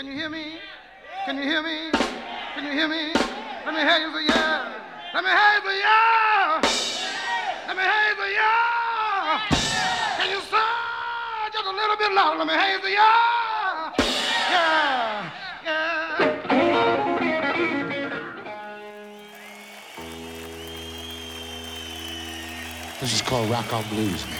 Can you hear me? Can you hear me? Can you hear me? Let me hear you for yeah. Let me hear you for yeah. Let me hear you for yeah. Can you sing just a little bit louder? Let me hear you for yeah. Yeah. yeah. This is called Rock on Blues, man.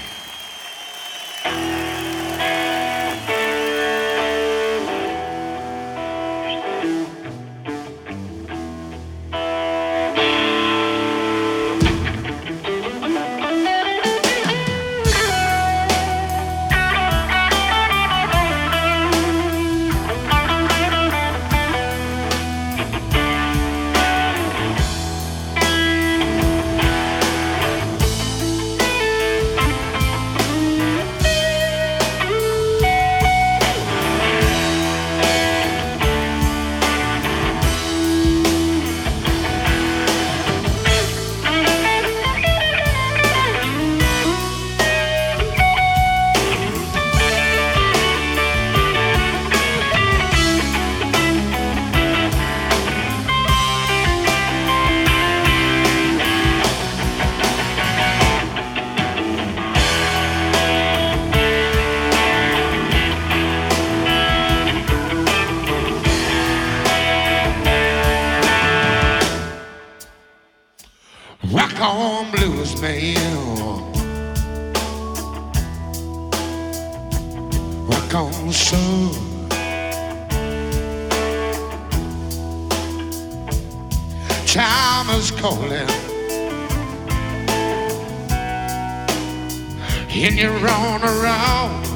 Come soon. Time is calling. And you're on around.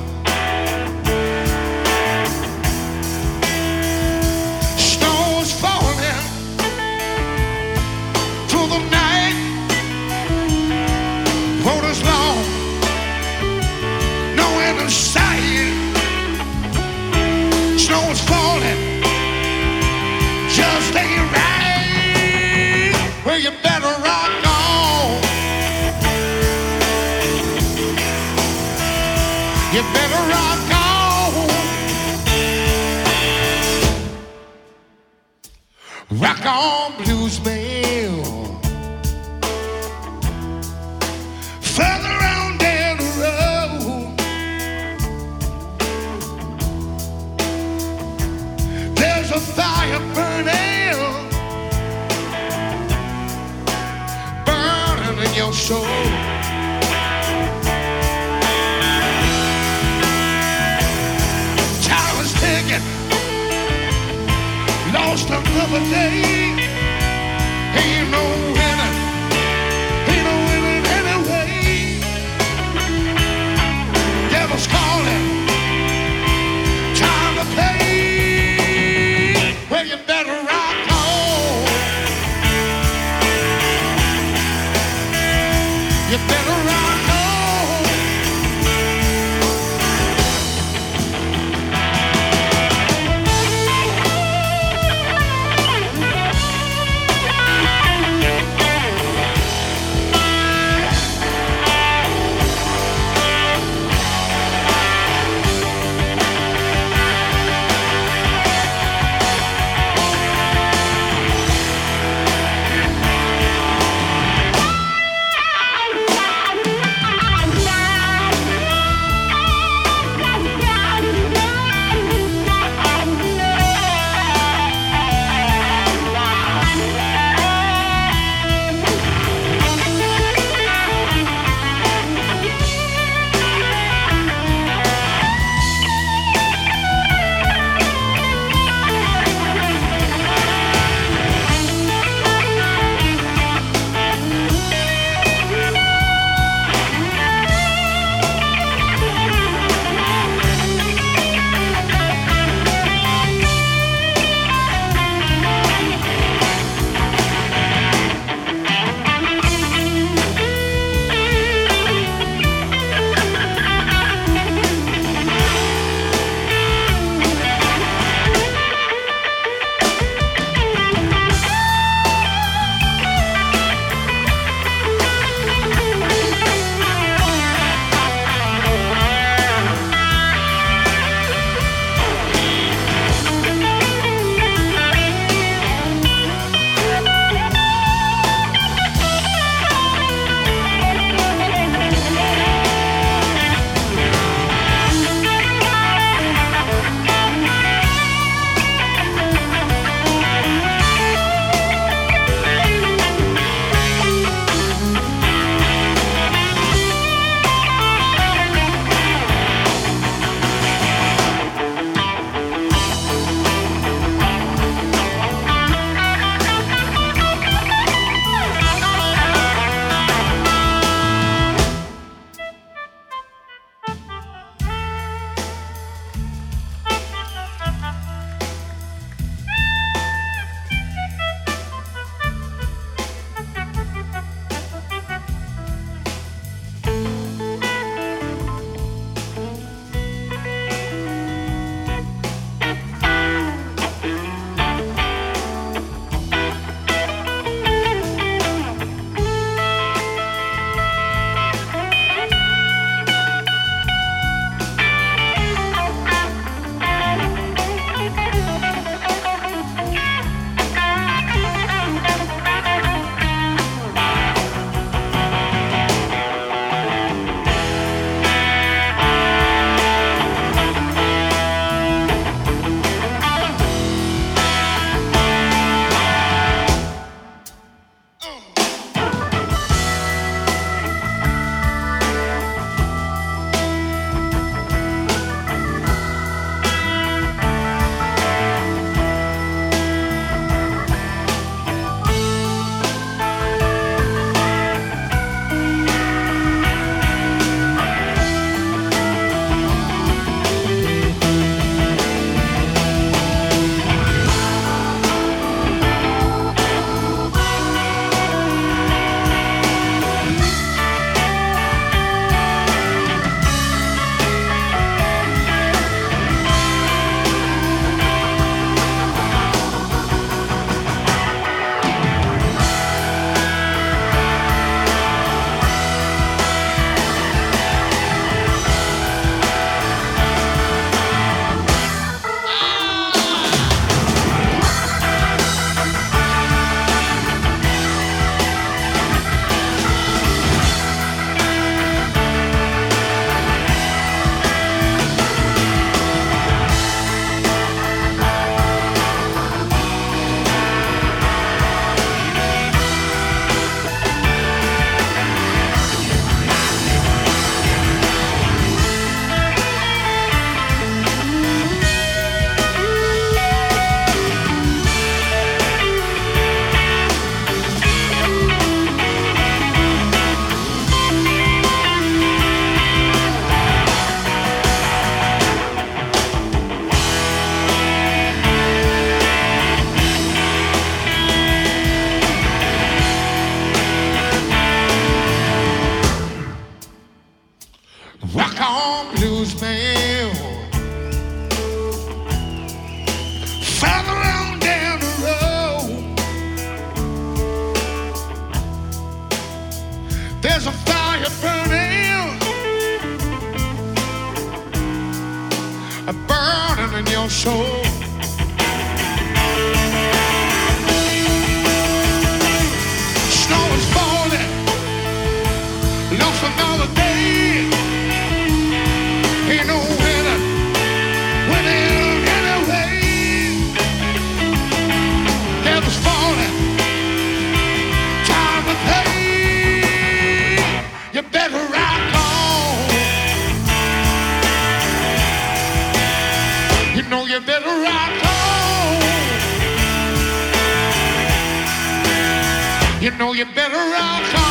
On blues mail. Further on down the road, there's a fire burning, burning in your soul. Time is ticking lost another day. Rock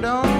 The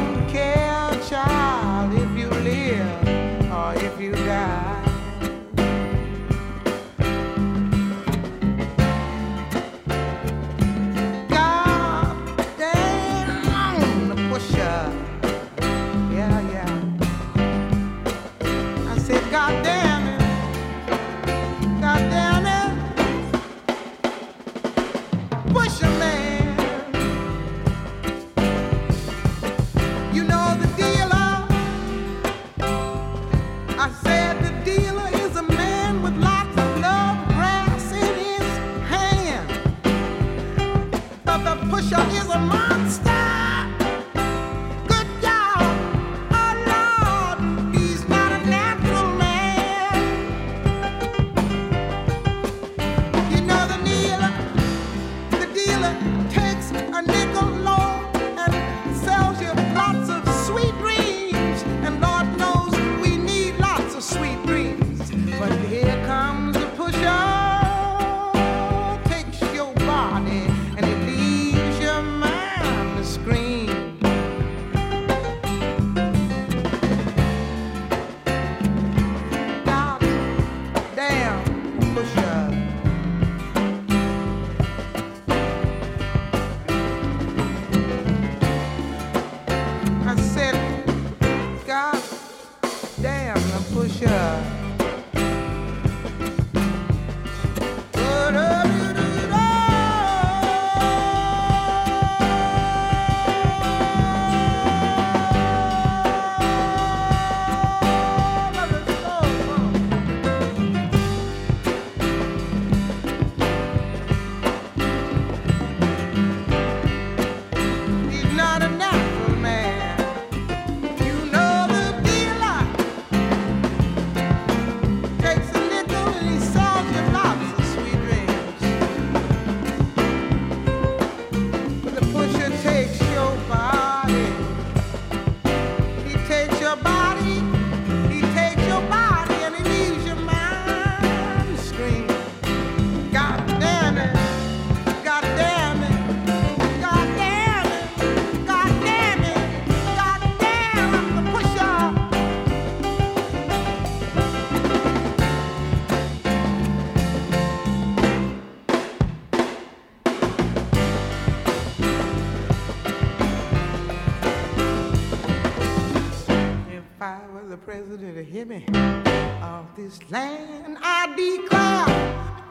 this land I declare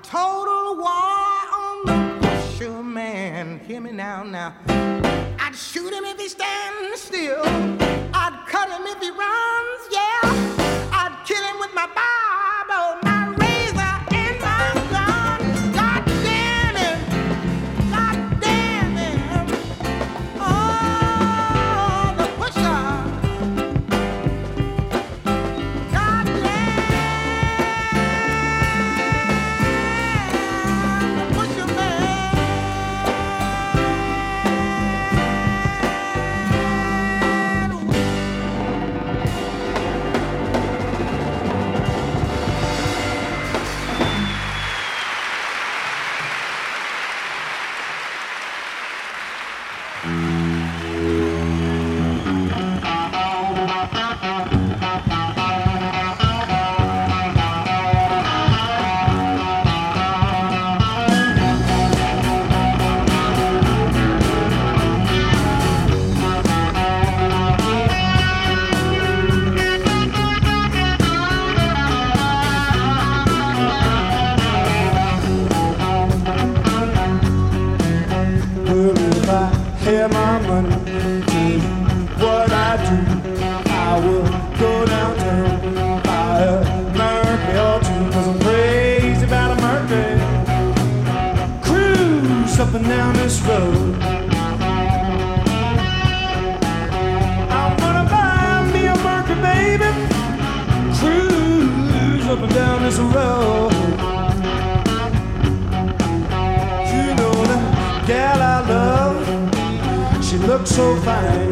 total war on the pusher man. Hear me now, now. I'd shoot him if he stands still. so fine.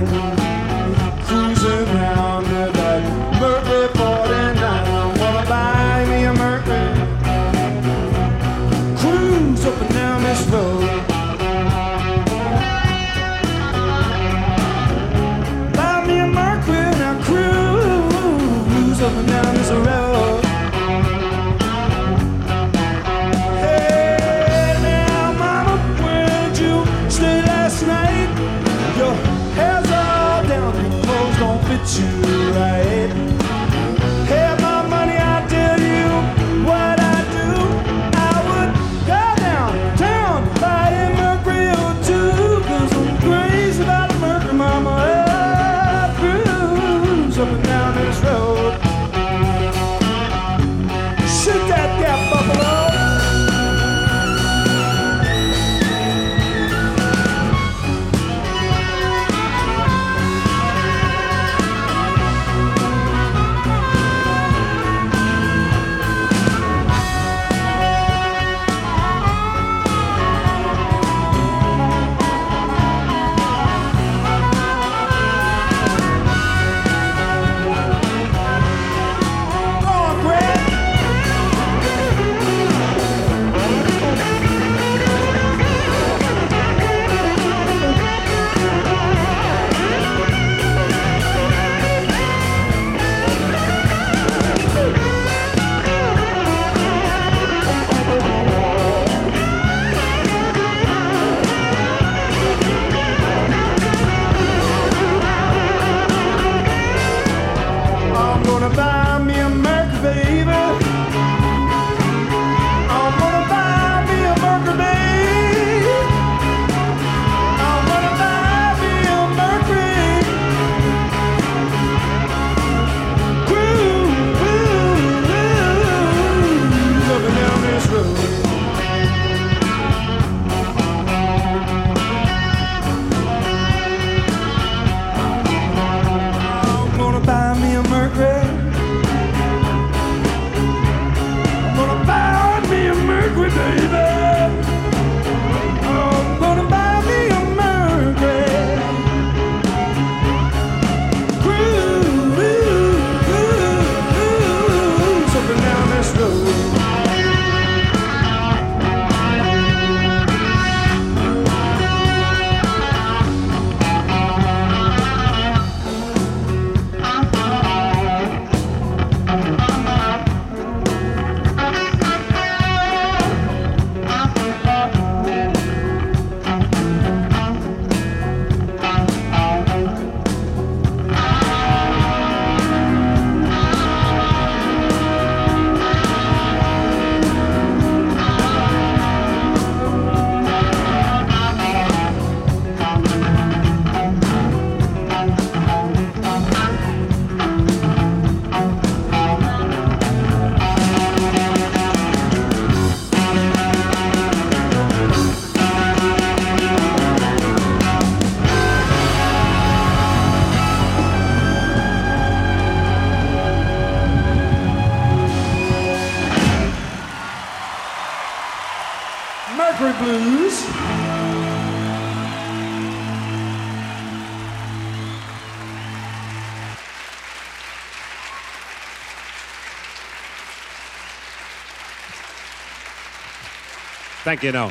Thank you, no.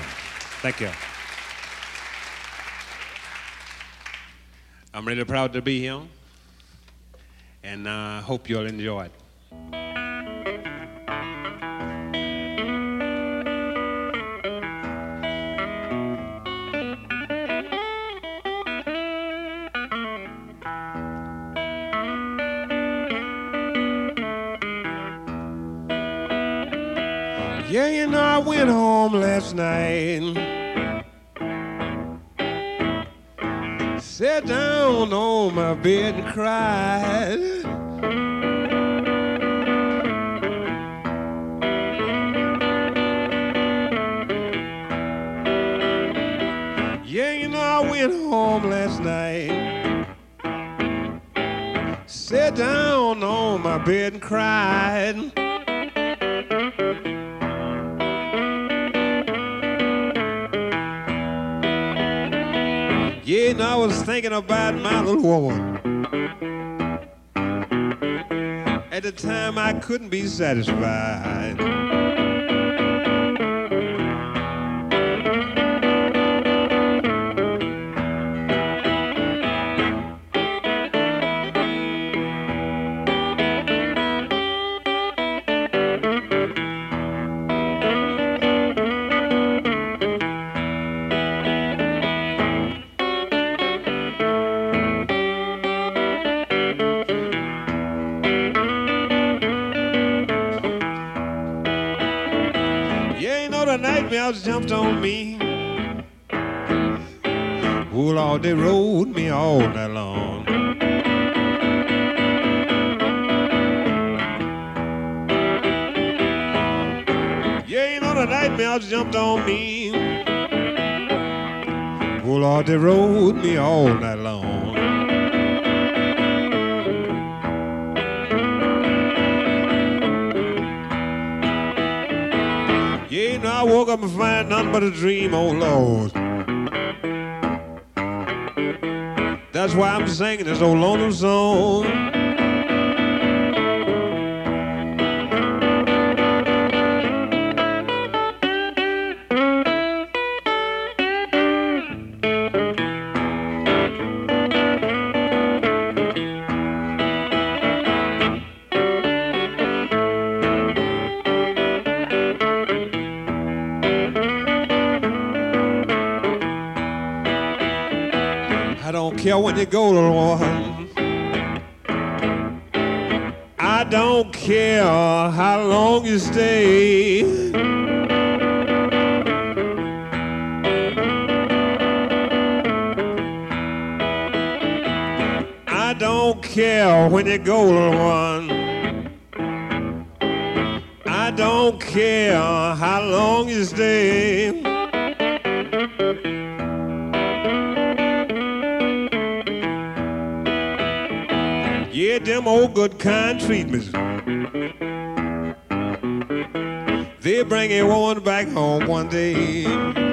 Thank you. I'm really proud to be here, and I uh, hope you'll enjoy it. Last night. Sat down on my bed and cried. Yeah, you know, I went home last night. Sat down on my bed and cried. I was thinking about my little woman. At the time, I couldn't be satisfied. On me. Oh Lord, they rode me all night long. Yeah, you know the nightmares jumped on me. Oh Lord, they rode me all night long. Up and find nothing but a dream, oh Lord. That's why I'm singing this old lonesome song. Care when you go, one. I don't care how long you stay. I don't care when you go, one. I don't care how long you stay. Them old good kind treatments. They bring a woman back home one day.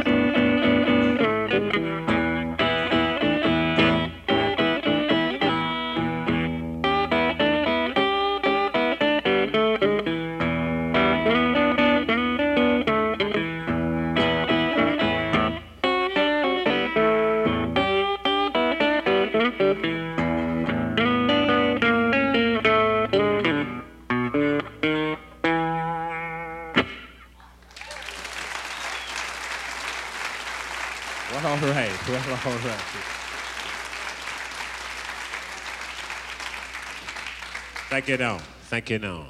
Thank you, no. Thank you, no.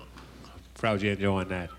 Proud you're enjoying that.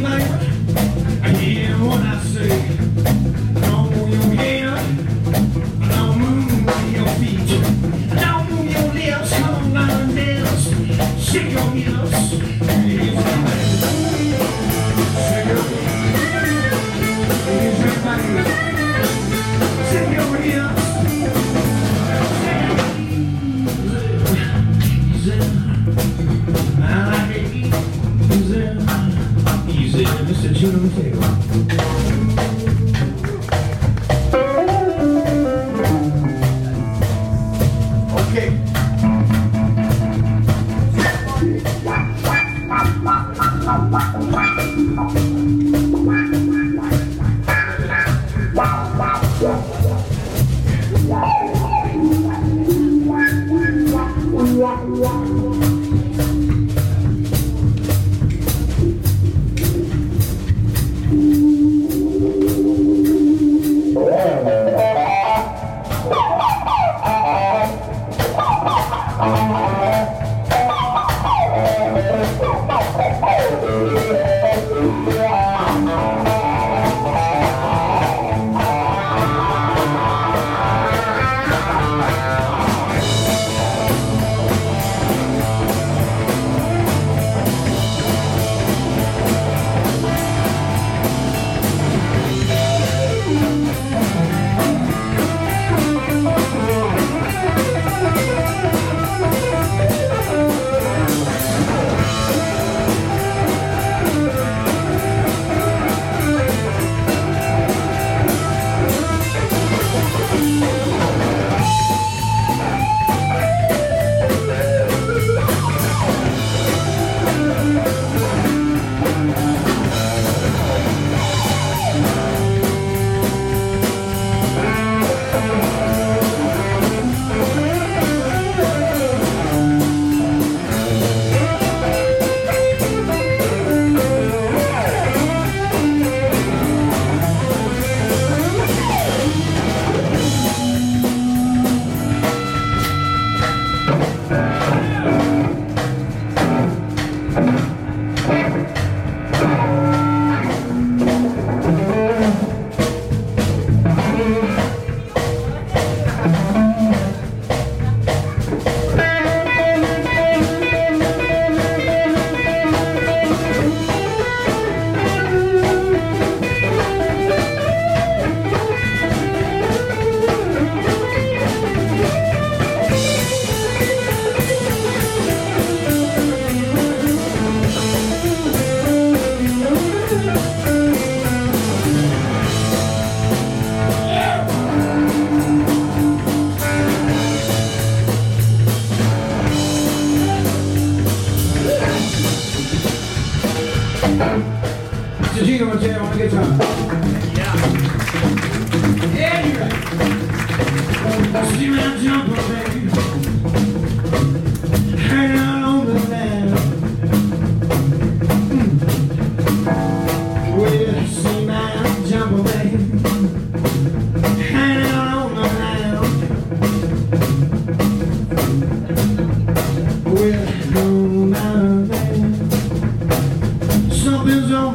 To. I hear what I say.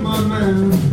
My mind.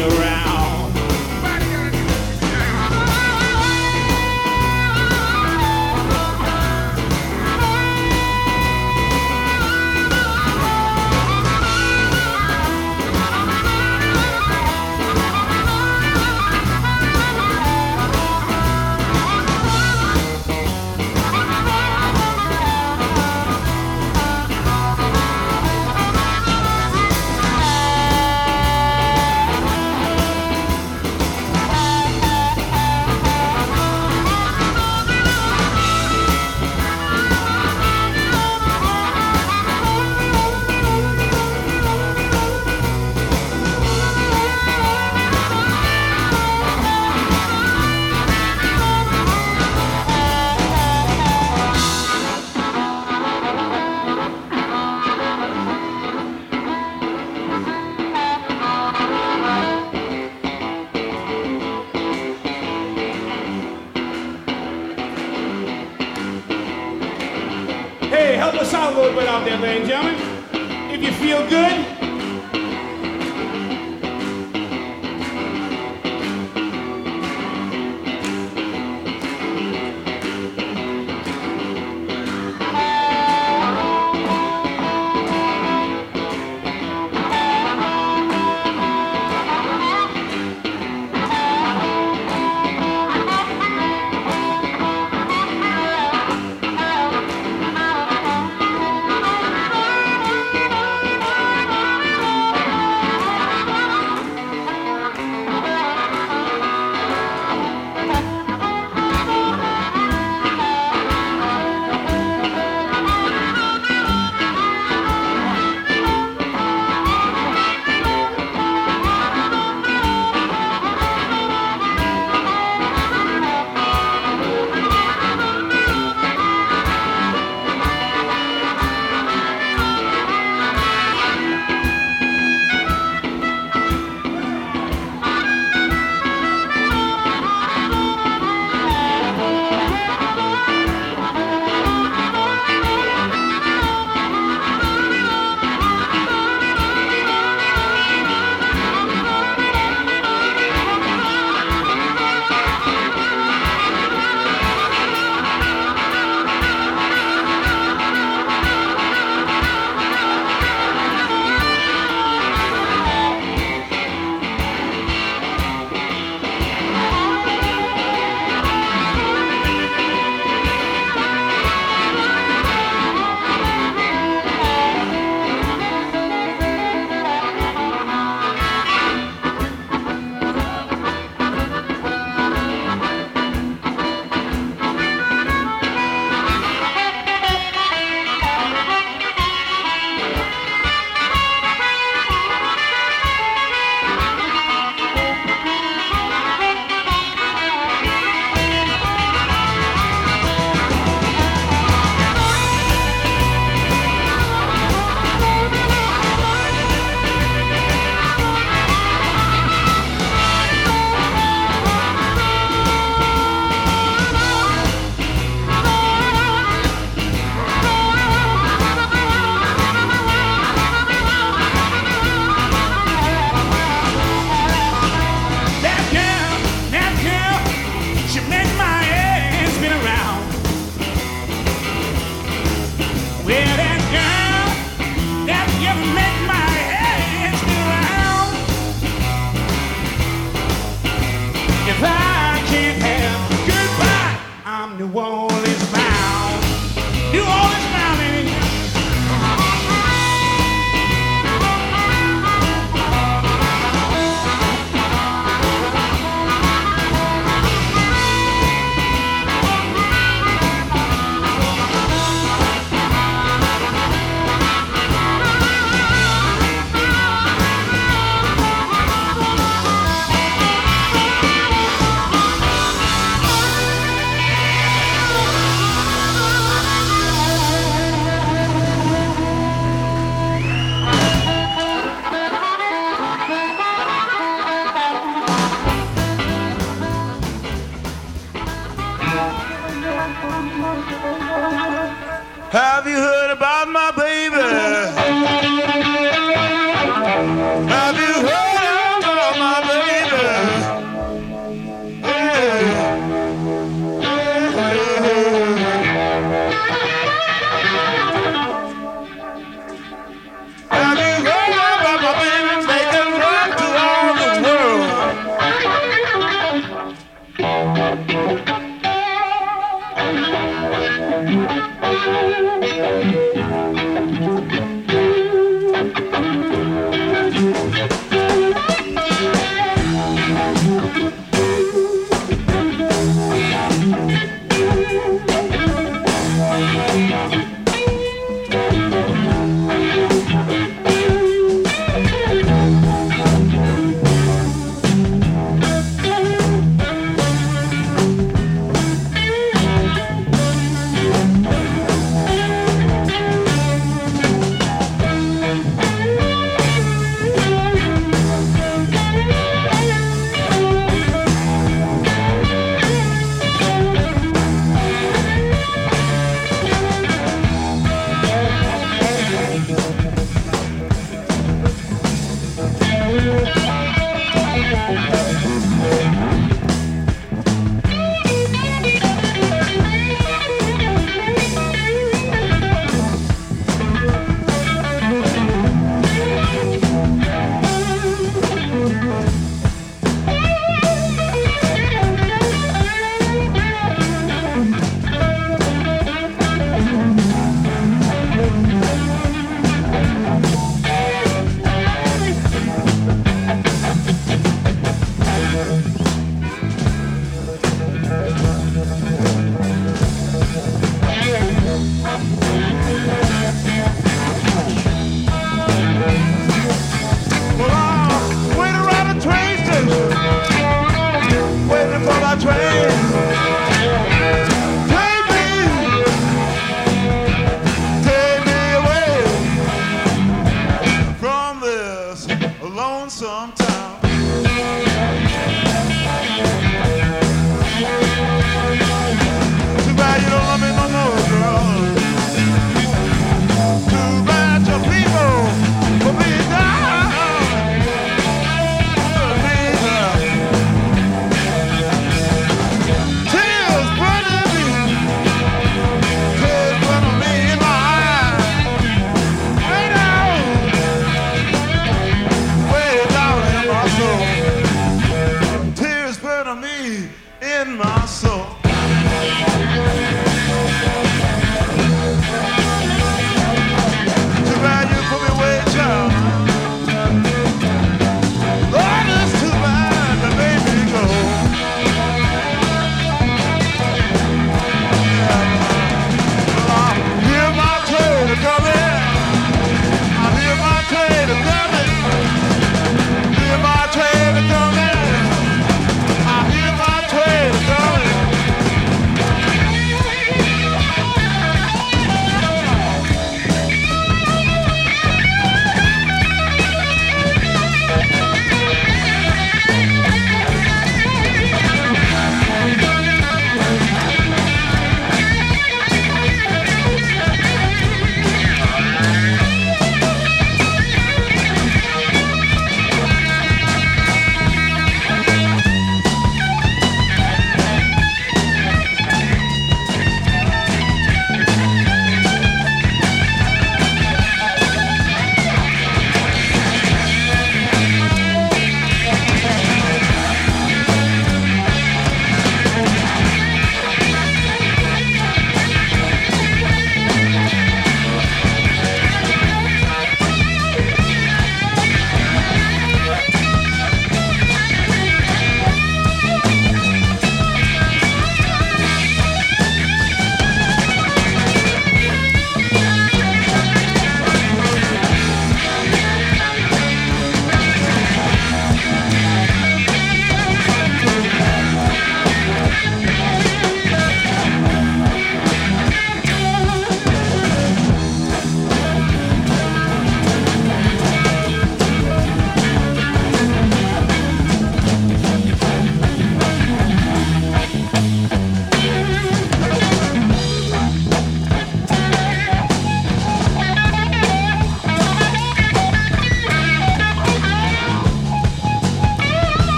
Around.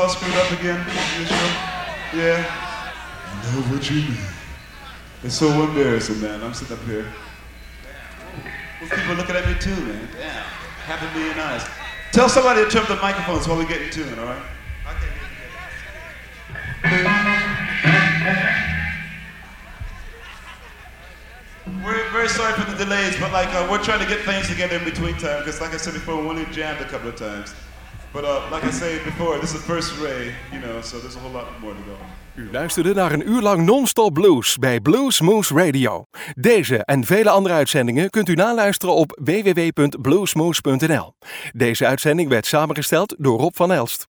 All screwed up again? Yeah. I know what you mean. It's so embarrassing, man. I'm sitting up here. Well, people looking at me too, man. Damn. Half a million eyes. Tell somebody to turn up the microphones while we get in tune, all right? We're very sorry for the delays, but like uh, we're trying to get things together in between time because, like I said before, we only jammed a couple of times. But uh, like I said before, this is the first ray, you know, so there's a whole lot more to go. U luisterde naar een uur lang non-stop blues bij Blues Moose Radio. Deze en vele andere uitzendingen kunt u naluisteren op www.bluesmoose.nl. Deze uitzending werd samengesteld door Rob van Elst.